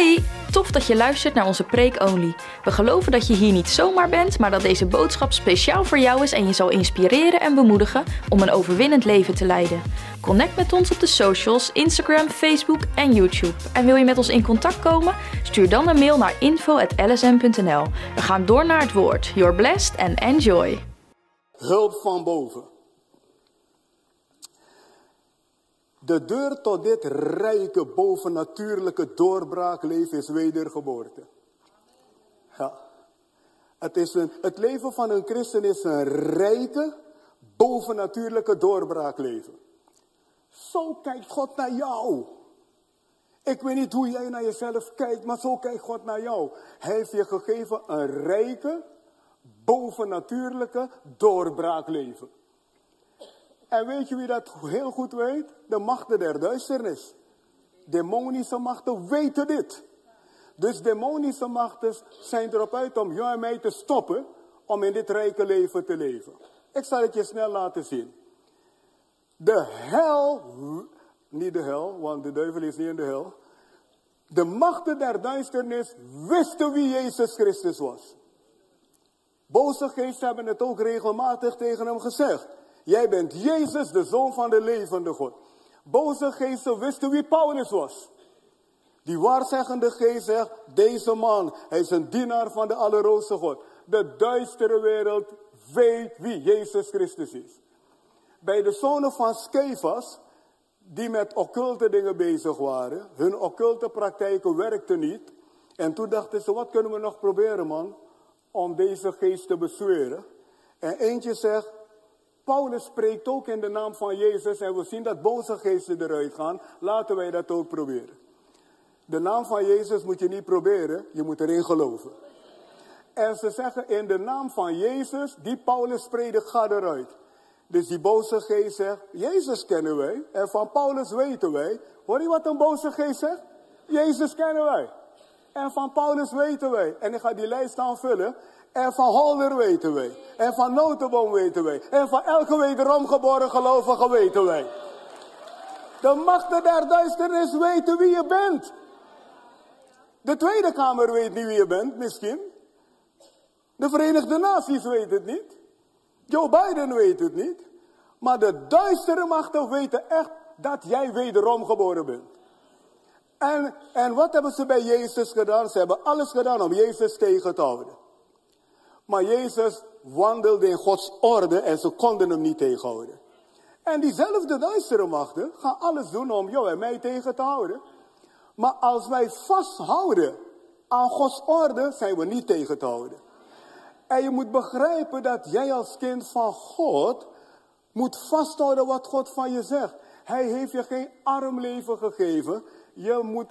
Hey, tof dat je luistert naar onze Preek Only. We geloven dat je hier niet zomaar bent, maar dat deze boodschap speciaal voor jou is en je zal inspireren en bemoedigen om een overwinnend leven te leiden. Connect met ons op de socials, Instagram, Facebook en YouTube. En wil je met ons in contact komen? Stuur dan een mail naar info.lsm.nl. We gaan door naar het woord. You're blessed and enjoy. Hulp van boven. De deur tot dit rijke, bovennatuurlijke doorbraakleven is wedergeboorte. Ja. Het, is een, het leven van een christen is een rijke, bovennatuurlijke doorbraakleven. Zo kijkt God naar jou. Ik weet niet hoe jij naar jezelf kijkt, maar zo kijkt God naar jou. Hij heeft je gegeven een rijke, bovennatuurlijke doorbraakleven. En weet je wie dat heel goed weet? De machten der duisternis. Demonische machten weten dit. Dus demonische machten zijn erop uit om jou en mij te stoppen om in dit rijke leven te leven. Ik zal het je snel laten zien. De hel, niet de hel, want de duivel is niet in de hel. De machten der duisternis wisten wie Jezus Christus was. Boze geesten hebben het ook regelmatig tegen hem gezegd. Jij bent Jezus, de zoon van de levende God. Boze geesten wisten wie Paulus was. Die waarzeggende geest zegt, deze man, hij is een dienaar van de Allerhoogste God. De duistere wereld weet wie Jezus Christus is. Bij de zonen van Skevas, die met occulte dingen bezig waren, hun occulte praktijken werkten niet. En toen dachten ze, wat kunnen we nog proberen man, om deze geest te bezweren. En eentje zegt, Paulus spreekt ook in de naam van Jezus en we zien dat boze geesten eruit gaan. Laten wij dat ook proberen. De naam van Jezus moet je niet proberen, je moet erin geloven. En ze zeggen in de naam van Jezus, die Paulus spreekt, ga eruit. Dus die boze geest zegt, Jezus kennen wij en van Paulus weten wij. Hoor je wat een boze geest zegt? Jezus kennen wij. En van Paulus weten wij. En ik ga die lijst aanvullen. En van Holder weten wij. En van Notenboom weten wij. En van elke wederom geboren gelovige weten wij. De machten der duisternis weten wie je bent. De Tweede Kamer weet niet wie je bent, misschien. De Verenigde Naties weten het niet. Joe Biden weet het niet. Maar de duistere machten weten echt dat jij wederom geboren bent. En, en wat hebben ze bij Jezus gedaan? Ze hebben alles gedaan om Jezus tegen te houden. Maar Jezus wandelde in Gods orde en ze konden hem niet tegenhouden. En diezelfde duistere machten gaan alles doen om jou en mij tegen te houden. Maar als wij vasthouden aan Gods orde, zijn we niet tegen te houden. En je moet begrijpen dat jij als kind van God moet vasthouden wat God van je zegt. Hij heeft je geen arm leven gegeven. Je, moet,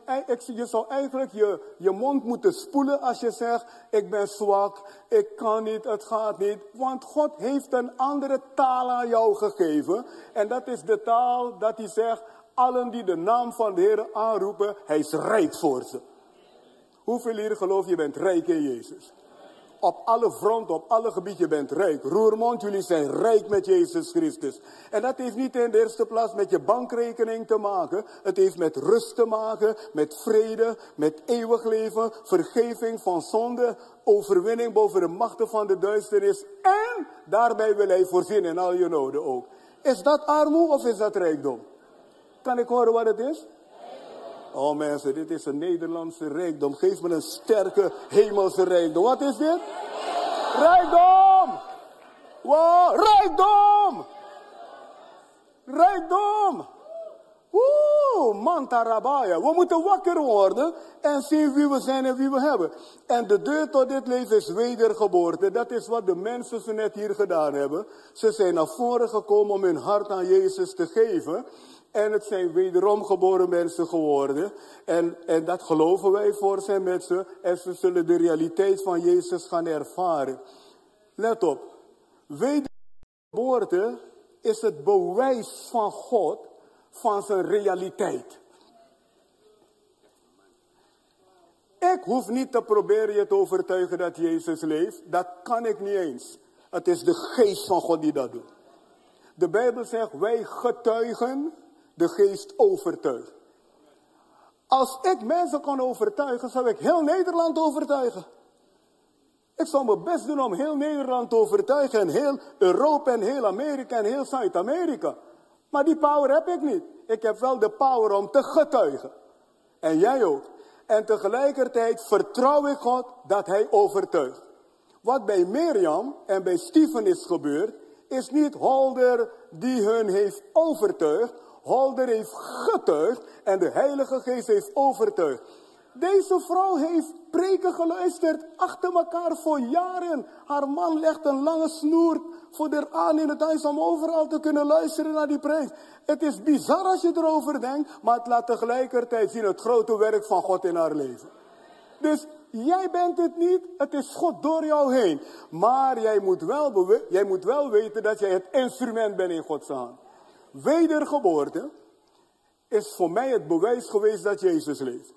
je zou eigenlijk je, je mond moeten spoelen als je zegt, ik ben zwak, ik kan niet, het gaat niet. Want God heeft een andere taal aan jou gegeven. En dat is de taal dat hij zegt, allen die de naam van de Heer aanroepen, hij is rijk voor ze. Hoeveel hier geloof je bent rijk in Jezus? Op alle fronten, op alle gebieden, je bent rijk. Roermond, jullie zijn rijk met Jezus Christus. En dat heeft niet in de eerste plaats met je bankrekening te maken. Het heeft met rust te maken, met vrede, met eeuwig leven, vergeving van zonde, overwinning boven de machten van de duisternis. En daarbij wil hij voorzien in al je noden ook. Is dat armoede of is dat rijkdom? Kan ik horen wat het is? Oh mensen, dit is een Nederlandse rijkdom. Geef me een sterke hemelse rijkdom. Wat is dit? Rijkdom! Wow, rijkdom! Rijkdom! Woe, mantarabaya. We moeten wakker worden en zien wie we zijn en wie we hebben. En de deur tot dit leven is wedergeboorte. Dat is wat de mensen zo net hier gedaan hebben. Ze zijn naar voren gekomen om hun hart aan Jezus te geven. En het zijn wederom geboren mensen geworden. En, en dat geloven wij voor zijn met ze. En ze zullen de realiteit van Jezus gaan ervaren. Let op. Wedergeboorte is het bewijs van God van zijn realiteit. Ik hoef niet te proberen je te overtuigen dat Jezus leeft. Dat kan ik niet eens. Het is de geest van God die dat doet. De Bijbel zegt, wij getuigen de geest overtuigt. Als ik mensen kon overtuigen, zou ik heel Nederland overtuigen. Ik zou mijn best doen om heel Nederland te overtuigen. En heel Europa en heel Amerika en heel Zuid-Amerika. Maar die power heb ik niet. Ik heb wel de power om te getuigen. En jij ook. En tegelijkertijd vertrouw ik God dat hij overtuigt. Wat bij Mirjam en bij Stephen is gebeurd, is niet Holder die hun heeft overtuigd. Holder heeft getuigd en de Heilige Geest heeft overtuigd. Deze vrouw heeft preken geluisterd achter elkaar voor jaren. Haar man legt een lange snoer voor haar aan in het huis om overal te kunnen luisteren naar die preek. Het is bizar als je erover denkt, maar het laat tegelijkertijd zien het grote werk van God in haar leven. Dus jij bent het niet, het is God door jou heen. Maar jij moet wel, jij moet wel weten dat jij het instrument bent in Gods hand. Wedergeboorte is voor mij het bewijs geweest dat Jezus leeft.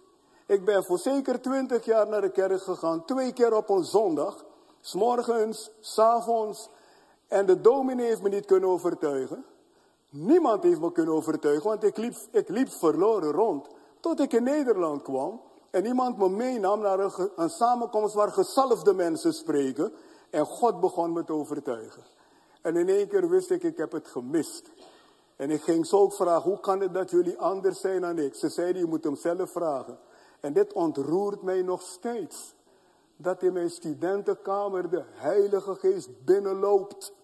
Ik ben voor zeker twintig jaar naar de kerk gegaan, twee keer op een zondag. S morgens, s avonds. En de dominee heeft me niet kunnen overtuigen. Niemand heeft me kunnen overtuigen, want ik liep, ik liep verloren rond. Tot ik in Nederland kwam en iemand me meenam naar een, een samenkomst waar gezalfde mensen spreken. En God begon me te overtuigen. En in één keer wist ik, ik heb het gemist. En ik ging zo ook vragen, hoe kan het dat jullie anders zijn dan ik? Ze zeiden, je moet hem zelf vragen. En dit ontroert mij nog steeds. Dat in mijn studentenkamer de Heilige Geest binnenloopt.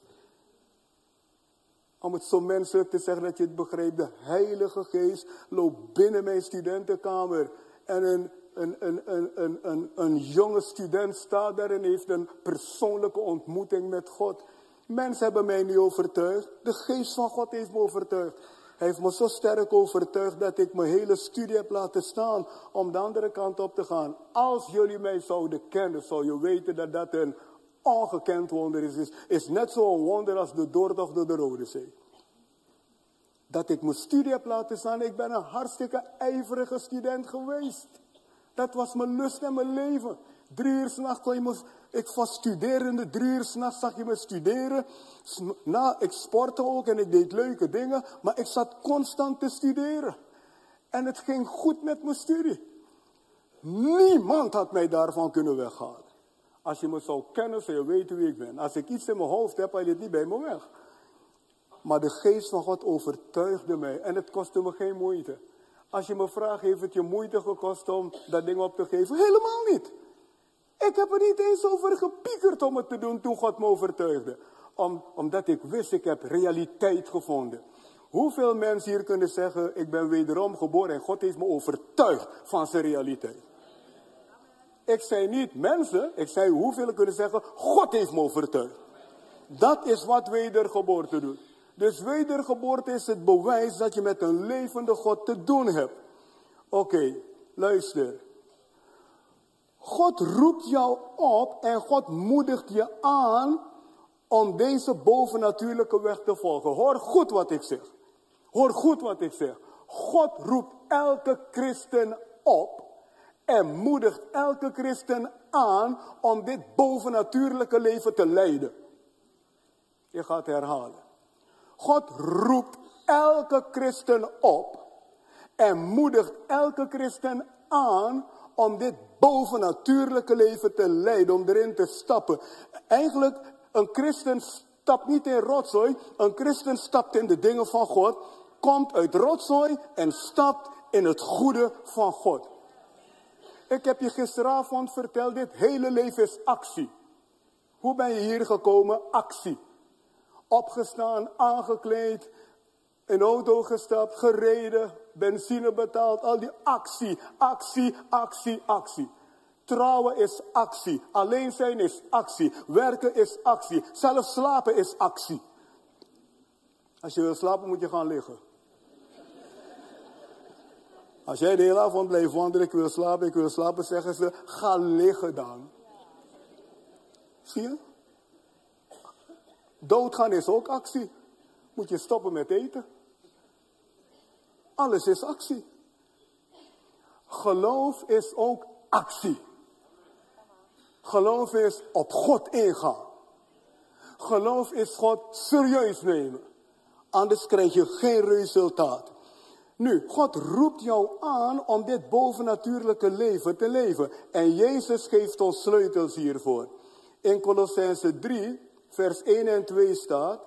Om het zo menselijk te zeggen dat je het begrijpt. De Heilige Geest loopt binnen mijn studentenkamer. En een, een, een, een, een, een, een jonge student staat daar en heeft een persoonlijke ontmoeting met God. Mensen hebben mij niet overtuigd. De geest van God heeft me overtuigd. Hij heeft me zo sterk overtuigd dat ik mijn hele studie heb laten staan om de andere kant op te gaan. Als jullie mij zouden kennen, zou je weten dat dat een ongekend wonder is. Is, is net zo'n wonder als de doortocht door de Rode Zee. Dat ik mijn studie heb laten staan. Ik ben een hartstikke ijverige student geweest. Dat was mijn lust en mijn leven. Drie uur s'nachts kon je me, ik was studerende, drie uur s'nachts zag je me studeren. Na, ik sportte ook en ik deed leuke dingen, maar ik zat constant te studeren. En het ging goed met mijn studie. Niemand had mij daarvan kunnen weghalen. Als je me zou kennen, zou je weten wie ik ben. Als ik iets in mijn hoofd heb, haal je het niet bij me weg. Maar de geest van God overtuigde mij en het kostte me geen moeite. Als je me vraagt, heeft het je moeite gekost om dat ding op te geven? Helemaal niet. Ik heb er niet eens over gepiekerd om het te doen toen God me overtuigde. Om, omdat ik wist, ik heb realiteit gevonden. Hoeveel mensen hier kunnen zeggen, ik ben wederom geboren en God heeft me overtuigd van zijn realiteit. Ik zei niet mensen, ik zei hoeveel kunnen zeggen, God heeft me overtuigd. Dat is wat wedergeboorte doet. Dus wedergeboorte is het bewijs dat je met een levende God te doen hebt. Oké, luister. God roept jou op en God moedigt je aan om deze bovennatuurlijke weg te volgen. Hoor goed wat ik zeg. Hoor goed wat ik zeg. God roept elke christen op en moedigt elke christen aan om dit bovennatuurlijke leven te leiden. Je gaat herhalen. God roept elke christen op en moedigt elke christen aan om dit bovennatuurlijke leven te leiden, om erin te stappen. Eigenlijk, een christen stapt niet in rotzooi, een christen stapt in de dingen van God, komt uit rotzooi en stapt in het goede van God. Ik heb je gisteravond verteld, dit hele leven is actie. Hoe ben je hier gekomen? Actie. Opgestaan, aangekleed, in auto gestapt, gereden, benzine betaald, al die actie, actie, actie, actie. Trouwen is actie, alleen zijn is actie, werken is actie, zelfs slapen is actie. Als je wil slapen moet je gaan liggen. Als jij de hele avond blijft wandelen, ik wil slapen, ik wil slapen, zeggen ze, ga liggen dan. Zie je? Doodgaan is ook actie. Moet je stoppen met eten. Alles is actie. Geloof is ook actie. Geloof is op God ingaan. Geloof is God serieus nemen. Anders krijg je geen resultaat. Nu, God roept jou aan om dit bovennatuurlijke leven te leven. En Jezus geeft ons sleutels hiervoor. In Colossense 3, vers 1 en 2 staat.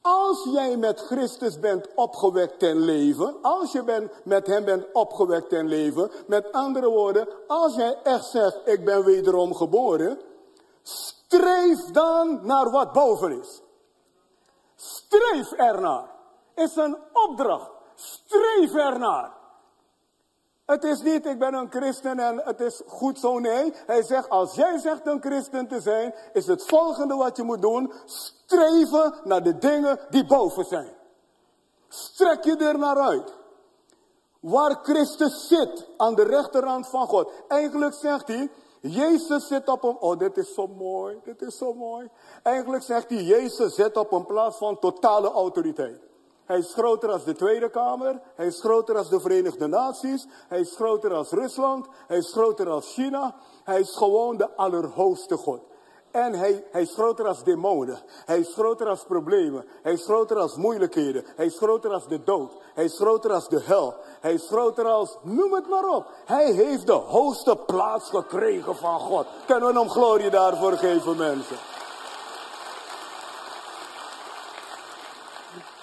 Als jij met Christus bent opgewekt ten leven, als je met hem bent opgewekt ten leven, met andere woorden, als jij echt zegt, ik ben wederom geboren, streef dan naar wat boven is. Streef ernaar. Is een opdracht. Streef ernaar. Het is niet, ik ben een christen en het is goed zo. Nee, hij zegt, als jij zegt een christen te zijn, is het volgende wat je moet doen. Streven naar de dingen die boven zijn. Strek je er naar uit. Waar Christus zit, aan de rechterhand van God. Eigenlijk zegt hij, Jezus zit op een, oh dit is zo mooi, dit is zo mooi. Eigenlijk zegt hij, Jezus zit op een plaats van totale autoriteit. Hij is groter als de Tweede Kamer. Hij is groter als de Verenigde Naties. Hij is groter als Rusland. Hij is groter als China. Hij is gewoon de allerhoogste God. En hij, hij is groter als demonen. Hij is groter als problemen. Hij is groter als moeilijkheden. Hij is groter als de dood. Hij is groter als de hel. Hij is groter als, noem het maar op. Hij heeft de hoogste plaats gekregen van God. Kunnen we hem glorie daarvoor geven, mensen?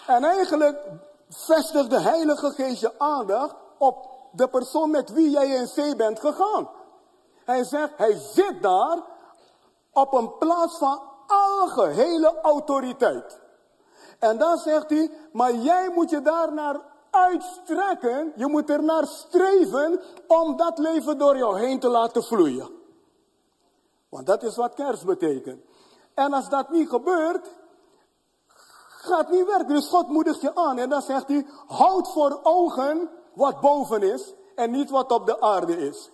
En eigenlijk vestigt de Heilige Geest je aandacht op de persoon met wie jij in zee bent gegaan. Hij zegt, hij zit daar op een plaats van algehele autoriteit. En dan zegt hij, maar jij moet je daar naar uitstrekken, je moet er naar streven om dat leven door jou heen te laten vloeien. Want dat is wat kerst betekent. En als dat niet gebeurt, gaat niet werken. Dus God moedigt je aan en dan zegt hij, houd voor ogen wat boven is en niet wat op de aarde is.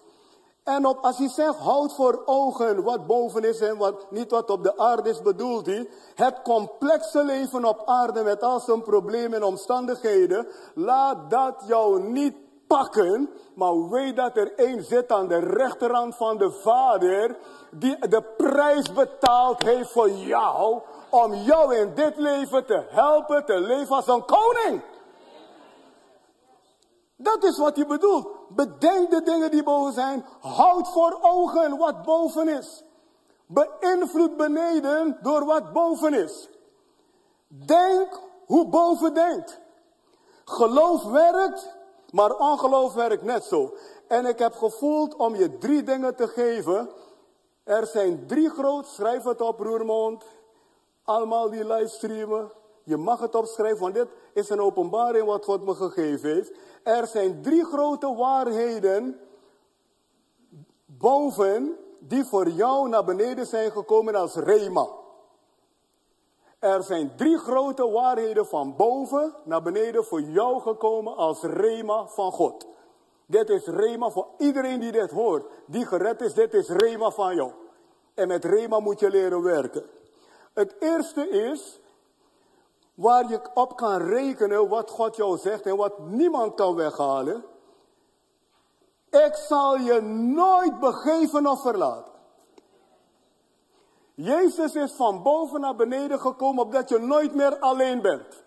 En op, als hij zegt, houd voor ogen wat boven is en wat, niet wat op de aarde is, bedoelt hij het complexe leven op aarde met al zijn problemen en omstandigheden. Laat dat jou niet pakken, maar weet dat er één zit aan de rechterhand van de Vader, die de prijs betaald heeft voor jou, om jou in dit leven te helpen te leven als een koning. Dat is wat hij bedoelt. Bedenk de dingen die boven zijn. Houd voor ogen wat boven is. Beïnvloed beneden door wat boven is. Denk hoe boven denkt. Geloof werkt, maar ongeloof werkt net zo. En ik heb gevoeld om je drie dingen te geven. Er zijn drie groot, schrijf het op Roermond. Allemaal die livestreamen. Je mag het opschrijven, want dit is een openbaring wat God me gegeven heeft. Er zijn drie grote waarheden boven die voor jou naar beneden zijn gekomen als rema. Er zijn drie grote waarheden van boven naar beneden voor jou gekomen als rema van God. Dit is rema voor iedereen die dit hoort, die gered is, dit is rema van jou. En met rema moet je leren werken. Het eerste is waar je op kan rekenen wat God jou zegt en wat niemand kan weghalen. Ik zal je nooit begeven of verlaten. Jezus is van boven naar beneden gekomen opdat je nooit meer alleen bent.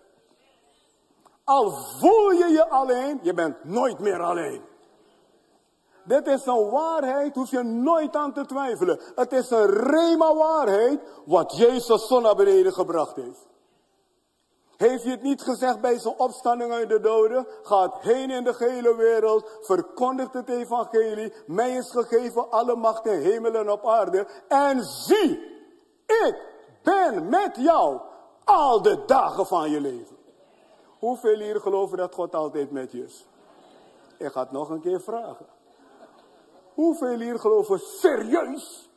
Al voel je je alleen, je bent nooit meer alleen. Dit is een waarheid, hoef je nooit aan te twijfelen. Het is een rema waarheid wat Jezus zo naar beneden gebracht heeft. Heeft hij het niet gezegd bij zijn opstanding uit de doden? Gaat heen in de gehele wereld, verkondigt het evangelie. Mij is gegeven alle macht in hemel en op aarde. En zie, ik ben met jou al de dagen van je leven. Hoeveel hier geloven dat God altijd met je is? Ik ga het nog een keer vragen. Hoeveel hier geloven serieus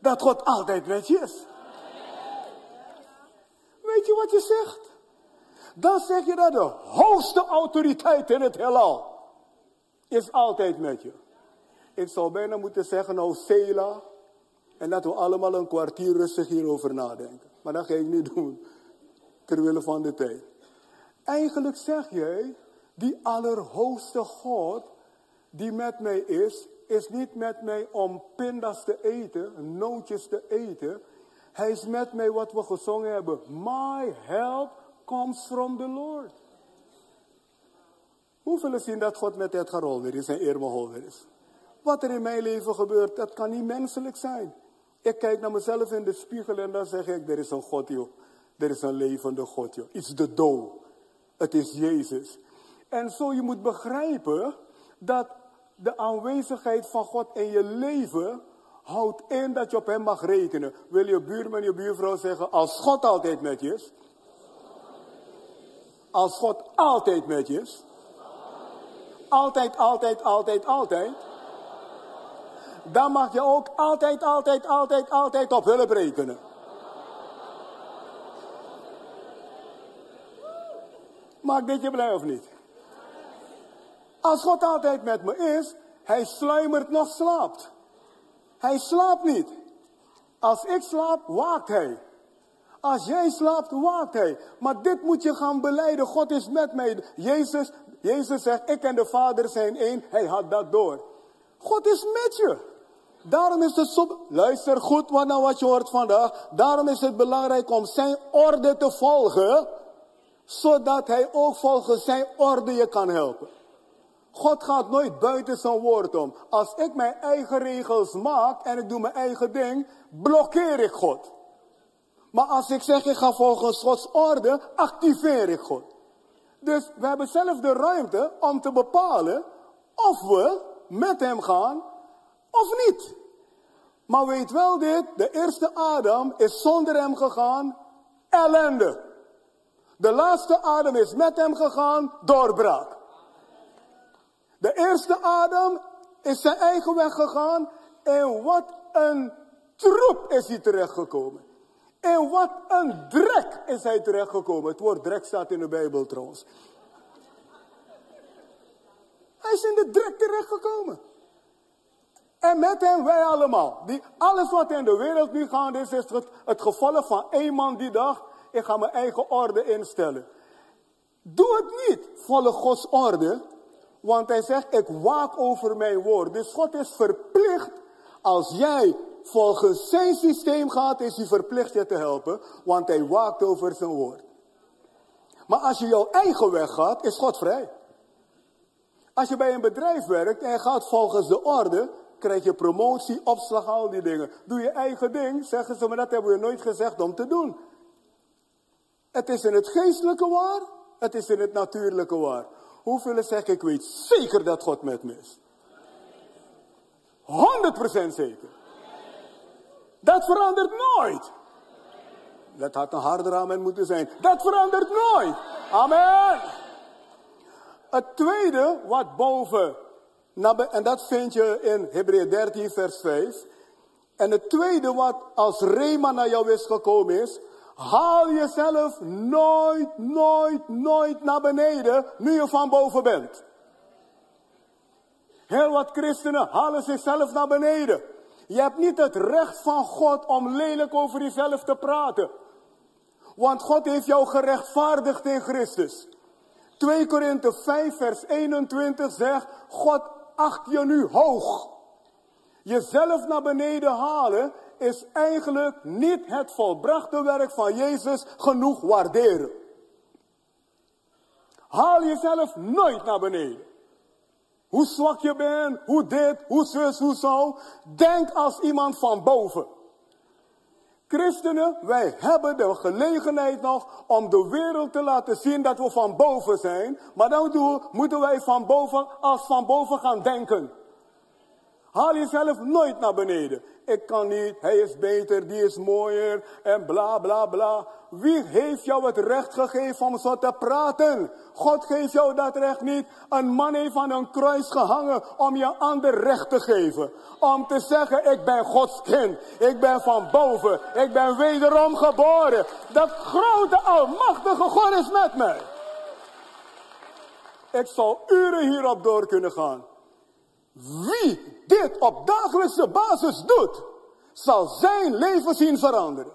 dat God altijd met je is? Weet je wat je zegt? Dan zeg je dat de hoogste autoriteit in het heelal is altijd met je. Ik zou bijna moeten zeggen, nou Sela. En dat we allemaal een kwartier rustig hierover nadenken. Maar dat ga ik niet doen. Terwille van de tijd. Eigenlijk zeg jij, die allerhoogste God die met mij is, is niet met mij om pindas te eten, nootjes te eten. Hij is met mij wat we gezongen hebben. My help comes from the Lord. Hoeveel zien dat God met het Harolder is en Irma is? Wat er in mijn leven gebeurt, dat kan niet menselijk zijn. Ik kijk naar mezelf in de spiegel en dan zeg ik, er is een God, joh. Er is een levende God, joh. It's the dood. Het is Jezus. En zo je moet begrijpen dat de aanwezigheid van God in je leven houdt in dat je op hem mag rekenen. Wil je buurman, je buurvrouw zeggen, als God altijd met je is. Als God altijd met je is. Altijd, altijd, altijd, altijd. Dan mag je ook altijd, altijd, altijd, altijd op hulp rekenen. Maakt dit je blij of niet? Als God altijd met me is, hij sluimert nog slaapt. Hij slaapt niet. Als ik slaap, waakt hij. Als jij slaapt, waakt hij. Maar dit moet je gaan beleiden. God is met mij. Jezus, Jezus zegt, ik en de Vader zijn één. Hij had dat door. God is met je. Daarom is het zo, luister goed naar wat je hoort vandaag. Daarom is het belangrijk om zijn orde te volgen. Zodat hij ook volgens zijn orde je kan helpen. God gaat nooit buiten zijn woord om. Als ik mijn eigen regels maak en ik doe mijn eigen ding, blokkeer ik God. Maar als ik zeg ik ga volgens Gods orde, activeer ik God. Dus we hebben zelf de ruimte om te bepalen of we met hem gaan of niet. Maar weet wel dit, de eerste Adam is zonder hem gegaan, ellende. De laatste Adam is met hem gegaan, doorbraak. De eerste Adam is zijn eigen weg gegaan en wat een troep is hij terechtgekomen. En wat een drek is hij terechtgekomen. Het woord drek staat in de Bijbel trouwens. Hij is in de drek terechtgekomen. En met hem wij allemaal. Die, alles wat in de wereld nu gaande is, is het, het gevolg van één man die dacht, ik ga mijn eigen orde instellen. Doe het niet, volg Gods orde. Want hij zegt, ik waak over mijn woord. Dus God is verplicht, als jij volgens zijn systeem gaat, is hij verplicht je te helpen. Want hij waakt over zijn woord. Maar als je jouw eigen weg gaat, is God vrij. Als je bij een bedrijf werkt en gaat volgens de orde, krijg je promotie, opslag, al die dingen. Doe je eigen ding, zeggen ze, maar dat hebben we nooit gezegd om te doen. Het is in het geestelijke waar, het is in het natuurlijke waar. Hoeveel zeggen, ik weet zeker dat God met me is. 100% zeker. Dat verandert nooit. Dat had een harder amen moeten zijn. Dat verandert nooit. Amen. Het tweede wat boven, en dat vind je in Hebreeën 13 vers 5. En het tweede wat als rema naar jou is gekomen is, Haal jezelf nooit, nooit, nooit naar beneden nu je van boven bent. Heel wat christenen halen zichzelf naar beneden. Je hebt niet het recht van God om lelijk over jezelf te praten. Want God heeft jou gerechtvaardigd in Christus. 2 Korinthe 5 vers 21 zegt, God acht je nu hoog. Jezelf naar beneden halen is eigenlijk niet het volbrachte werk van Jezus genoeg waarderen. Haal jezelf nooit naar beneden. Hoe zwak je bent, hoe dit, hoe zus, hoe zo. Denk als iemand van boven. Christenen, wij hebben de gelegenheid nog om de wereld te laten zien dat we van boven zijn. Maar dan moeten wij van boven als van boven gaan denken. Haal jezelf nooit naar beneden. Ik kan niet, hij is beter, die is mooier en bla bla bla. Wie heeft jou het recht gegeven om zo te praten? God geeft jou dat recht niet. Een man heeft aan een kruis gehangen om je ander recht te geven. Om te zeggen, ik ben Gods kind. Ik ben van boven. Ik ben wederom geboren. Dat grote, almachtige God is met mij. Ik zou uren hierop door kunnen gaan. Wie dit op dagelijkse basis doet, zal zijn leven zien veranderen.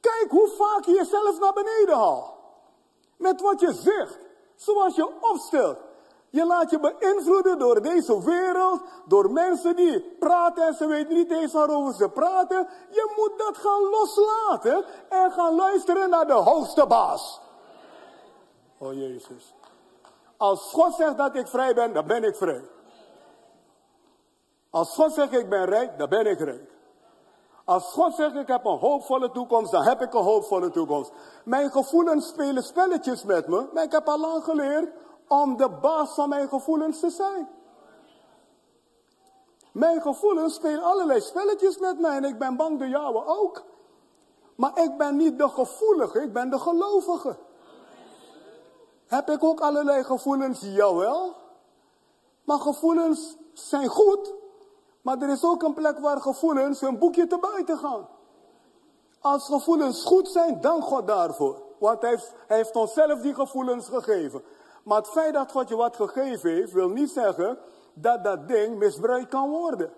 Kijk hoe vaak je jezelf naar beneden haalt. Met wat je zegt, zoals je opstelt. Je laat je beïnvloeden door deze wereld, door mensen die praten en ze weten niet eens waarover ze praten. Je moet dat gaan loslaten en gaan luisteren naar de hoogste baas. Oh Jezus. Als God zegt dat ik vrij ben, dan ben ik vrij. Als God zegt ik ben rijk, dan ben ik rijk. Als God zegt ik heb een hoopvolle toekomst, dan heb ik een hoopvolle toekomst. Mijn gevoelens spelen spelletjes met me, maar ik heb al lang geleerd om de baas van mijn gevoelens te zijn. Mijn gevoelens spelen allerlei spelletjes met mij en ik ben bang de jouwe ook. Maar ik ben niet de gevoelige, ik ben de gelovige. Heb ik ook allerlei gevoelens? Jawel. Maar gevoelens zijn goed. Maar er is ook een plek waar gevoelens een boekje te buiten gaan. Als gevoelens goed zijn, dank God daarvoor. Want hij heeft, hij heeft ons zelf die gevoelens gegeven. Maar het feit dat God je wat gegeven heeft, wil niet zeggen dat dat ding misbruikt kan worden.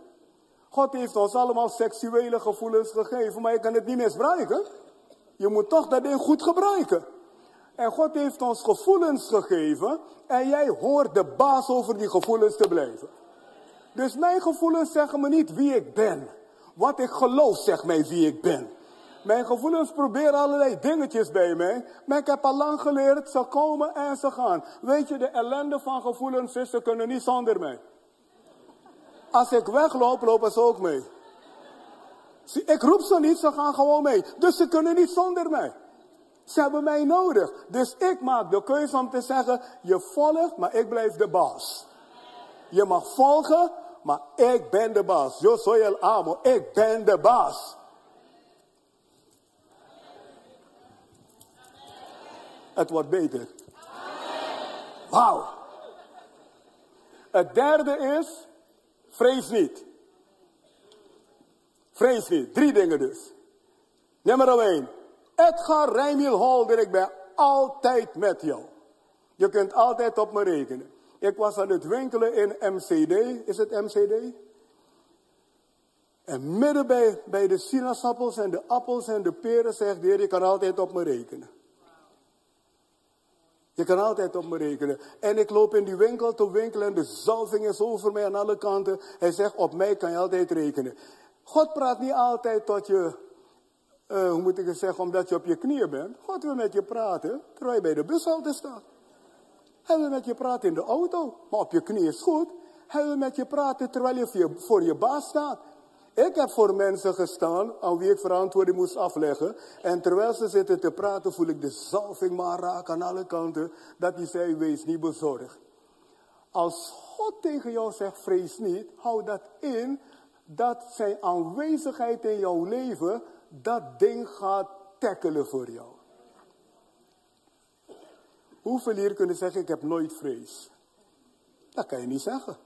God heeft ons allemaal seksuele gevoelens gegeven, maar je kan het niet misbruiken. Je moet toch dat ding goed gebruiken. En God heeft ons gevoelens gegeven en jij hoort de baas over die gevoelens te blijven. Dus mijn gevoelens zeggen me niet wie ik ben. Wat ik geloof zegt mij wie ik ben. Mijn gevoelens proberen allerlei dingetjes bij mij. Maar ik heb al lang geleerd, ze komen en ze gaan. Weet je, de ellende van gevoelens is, ze kunnen niet zonder mij. Als ik wegloop, lopen ze ook mee. ik roep ze niet, ze gaan gewoon mee. Dus ze kunnen niet zonder mij. Ze hebben mij nodig. Dus ik maak de keuze om te zeggen, je volgt, maar ik blijf de baas. Je mag volgen, maar ik ben de baas. Yo soy el amo. Ik ben de baas. Het wordt beter. Wauw. Het derde is, vrees niet. Vrees niet. Drie dingen dus. Nummer 1. Edgar Rijmiel Holder, ik ben altijd met jou. Je kunt altijd op me rekenen. Ik was aan het winkelen in MCD. Is het MCD? En midden bij, bij de sinaasappels en de appels en de peren zegt de Heer, je kan altijd op me rekenen. Je kan altijd op me rekenen. En ik loop in die winkel te winkelen en de zalving is over mij aan alle kanten. Hij zegt, op mij kan je altijd rekenen. God praat niet altijd tot je, uh, hoe moet ik het zeggen, omdat je op je knieën bent. God wil met je praten terwijl je bij de bushalte staat. Hij wil met je praten in de auto, maar op je knie is goed. Hij wil met je praten terwijl je voor je baas staat. Ik heb voor mensen gestaan aan wie ik verantwoording moest afleggen. En terwijl ze zitten te praten, voel ik de zalving maar raken aan alle kanten. Dat hij zei, wees niet bezorgd. Als God tegen jou zegt, vrees niet, hou dat in. Dat zijn aanwezigheid in jouw leven, dat ding gaat tackelen voor jou. Hoeveel hier kunnen zeggen, ik heb nooit vrees? Dat kan je niet zeggen.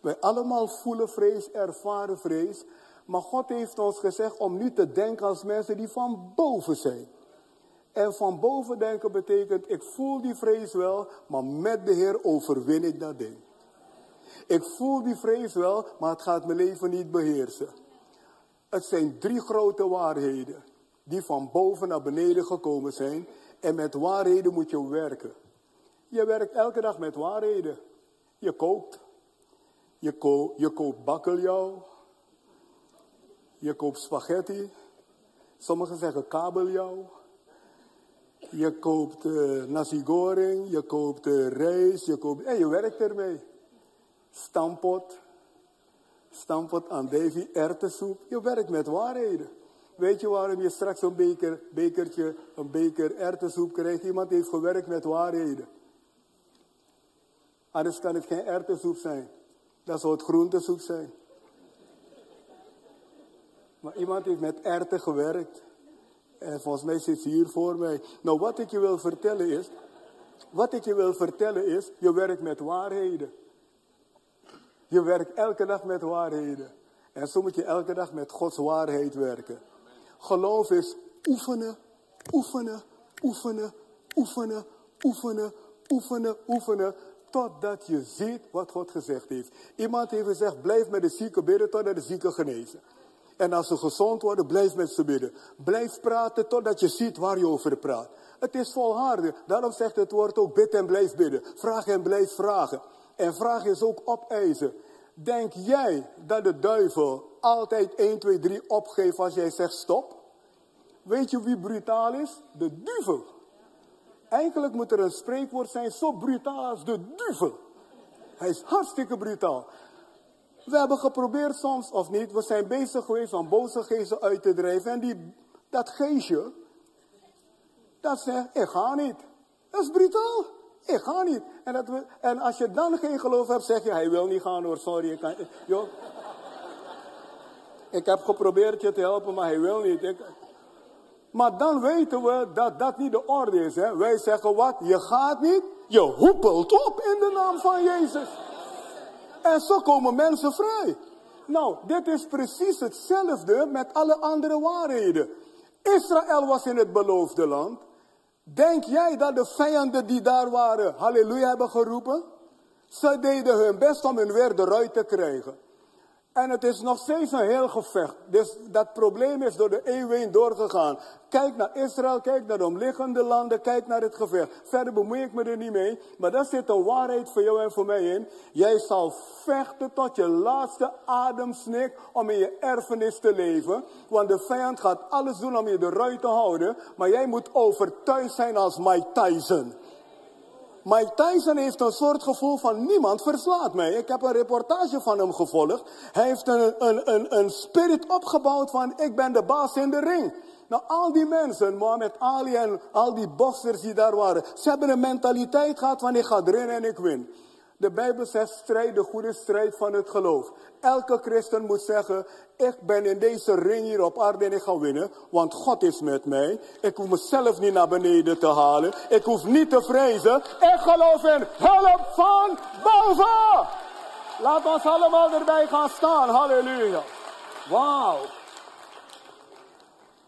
Wij allemaal voelen vrees, ervaren vrees. Maar God heeft ons gezegd om nu te denken als mensen die van boven zijn. En van boven denken betekent, ik voel die vrees wel, maar met de Heer overwin ik dat ding. Ik voel die vrees wel, maar het gaat mijn leven niet beheersen. Het zijn drie grote waarheden die van boven naar beneden gekomen zijn. En met waarheden moet je werken. Je werkt elke dag met waarheden. Je koopt. Je, ko je koopt bakkeljauw. Je koopt spaghetti. Sommigen zeggen kabeljauw. Je koopt uh, nasi goreng. Je koopt uh, rijst. Je koopt... En je werkt ermee. Stampot. Stampot andevie, erwtensoep. Je werkt met waarheden. Weet je waarom je straks een beker, bekertje, een beker erwtensoep krijgt? Iemand heeft gewerkt met waarheden. Anders kan het geen erwtensoep zijn. Dat zou het groentesoep zijn. Maar iemand heeft met erwten gewerkt. En volgens mij zit hier voor mij. Nou, wat ik je wil vertellen is. Wat ik je wil vertellen is. Je werkt met waarheden. Je werkt elke dag met waarheden. En zo moet je elke dag met Gods waarheid werken. Geloof is oefenen, oefenen, oefenen, oefenen, oefenen, oefenen, oefenen. Totdat je ziet wat God gezegd heeft. Iemand heeft gezegd, blijf met de zieken bidden totdat de zieken genezen. En als ze gezond worden, blijf met ze bidden. Blijf praten totdat je ziet waar je over praat. Het is volharden. Daarom zegt het woord ook, bid en blijf bidden. Vraag en blijf vragen. En vraag is ook opeisen. Denk jij dat de duivel altijd 1, 2, 3 opgeeft als jij zegt stop? Weet je wie brutaal is? De duivel. Eigenlijk moet er een spreekwoord zijn zo brutaal als de duivel. Hij is hartstikke brutaal. We hebben geprobeerd soms, of niet, we zijn bezig geweest om boze geesten uit te drijven. En die, dat geestje, dat zegt, ik ga niet. Dat is brutaal. Ik ga niet. En, dat we, en als je dan geen geloof hebt, zeg je, hij wil niet gaan hoor, sorry. Ik, kan, joh. ik heb geprobeerd je te helpen, maar hij wil niet. Ik, maar dan weten we dat dat niet de orde is. Hè? Wij zeggen wat? Je gaat niet, je hoepelt op in de naam van Jezus. En zo komen mensen vrij. Nou, dit is precies hetzelfde met alle andere waarheden. Israël was in het beloofde land. Denk jij dat de vijanden die daar waren, halleluja hebben geroepen? Ze deden hun best om hun weer eruit te krijgen. En het is nog steeds een heel gevecht. Dus dat probleem is door de eeuwen doorgegaan. Kijk naar Israël, kijk naar de omliggende landen, kijk naar het gevecht. Verder bemoei ik me er niet mee. Maar daar zit een waarheid voor jou en voor mij in. Jij zal vechten tot je laatste ademsnik om in je erfenis te leven. Want de vijand gaat alles doen om je eruit te houden. Maar jij moet overtuigd zijn als Mike Tyson. Mike Tyson heeft een soort gevoel van niemand verslaat mij. Ik heb een reportage van hem gevolgd. Hij heeft een, een, een, een spirit opgebouwd van ik ben de baas in de ring. Nou, al die mensen, Mohammed Ali en al die boxers die daar waren, ze hebben een mentaliteit gehad van ik ga erin en ik win. De Bijbel zegt strijd de goede strijd van het geloof. Elke christen moet zeggen, ik ben in deze ring hier op aarde en ik ga winnen, want God is met mij. Ik hoef mezelf niet naar beneden te halen. Ik hoef niet te vrezen. Ik geloof in hulp van boven. Laat ons allemaal erbij gaan staan. Halleluja. Wauw.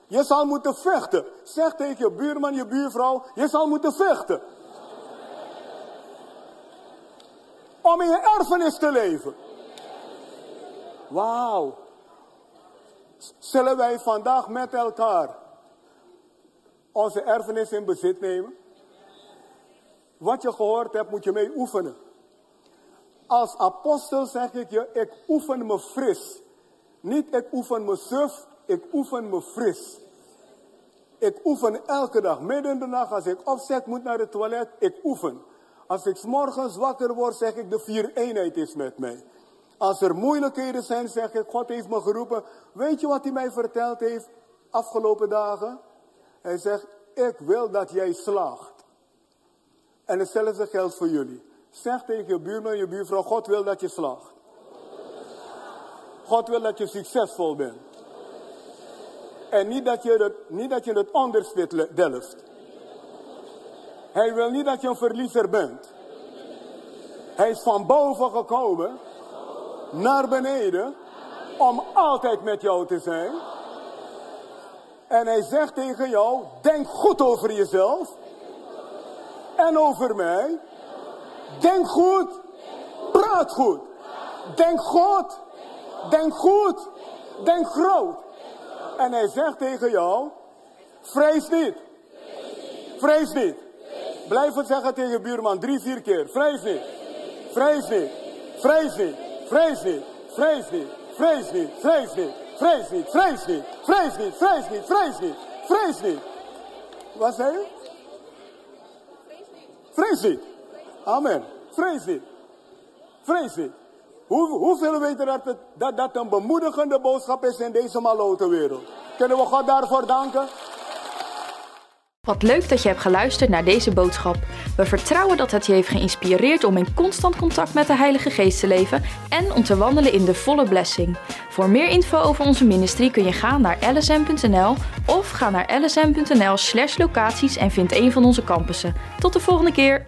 Je zal moeten vechten. Zeg tegen je buurman, je buurvrouw, je zal moeten vechten. Om in je erfenis te leven. Wauw. Zullen wij vandaag met elkaar onze erfenis in bezit nemen? Wat je gehoord hebt, moet je mee oefenen. Als apostel zeg ik je, ik oefen me fris. Niet ik oefen me suf, ik oefen me fris. Ik oefen elke dag, midden in de nacht, als ik opzet moet naar het toilet, ik oefen. Als ik morgens wakker word, zeg ik de vier eenheid is met mij. Als er moeilijkheden zijn, zeg ik, God heeft me geroepen. Weet je wat hij mij verteld heeft afgelopen dagen? Hij zegt, ik wil dat jij slaagt. En hetzelfde geldt voor jullie. Zeg tegen je buurman, je buurvrouw, God wil dat je slaagt. God wil dat je succesvol bent. En niet dat je het, niet dat je het onderspit delft. Hij wil niet dat je een verliezer bent. Hij is van boven gekomen naar beneden om altijd met jou te zijn. En hij zegt tegen jou, denk goed over jezelf en over mij. Denk goed, praat goed. Denk goed, denk goed, denk groot. En hij zegt tegen jou, vrees niet, vrees niet. Blijf het zeggen tegen je buurman drie, vier keer. Vrees niet, vrees niet, vrees niet. Vrees niet, vrees niet, vrees niet, vrees niet, vrees niet, vrees niet, vrees niet, vrees niet, vrees niet, niet. Wat zei je? Vrees niet. Amen. Vrees niet. Vrees niet. Hoe, hoeveel weten dat, dat dat een bemoedigende boodschap is in deze malote wereld? Kunnen we God daarvoor danken? Wat leuk dat je hebt geluisterd naar deze boodschap. We vertrouwen dat het je heeft geïnspireerd om in constant contact met de Heilige Geest te leven en om te wandelen in de volle blessing. Voor meer info over onze ministrie kun je gaan naar lsm.nl of ga naar lsm.nl/locaties en vind een van onze campussen. Tot de volgende keer.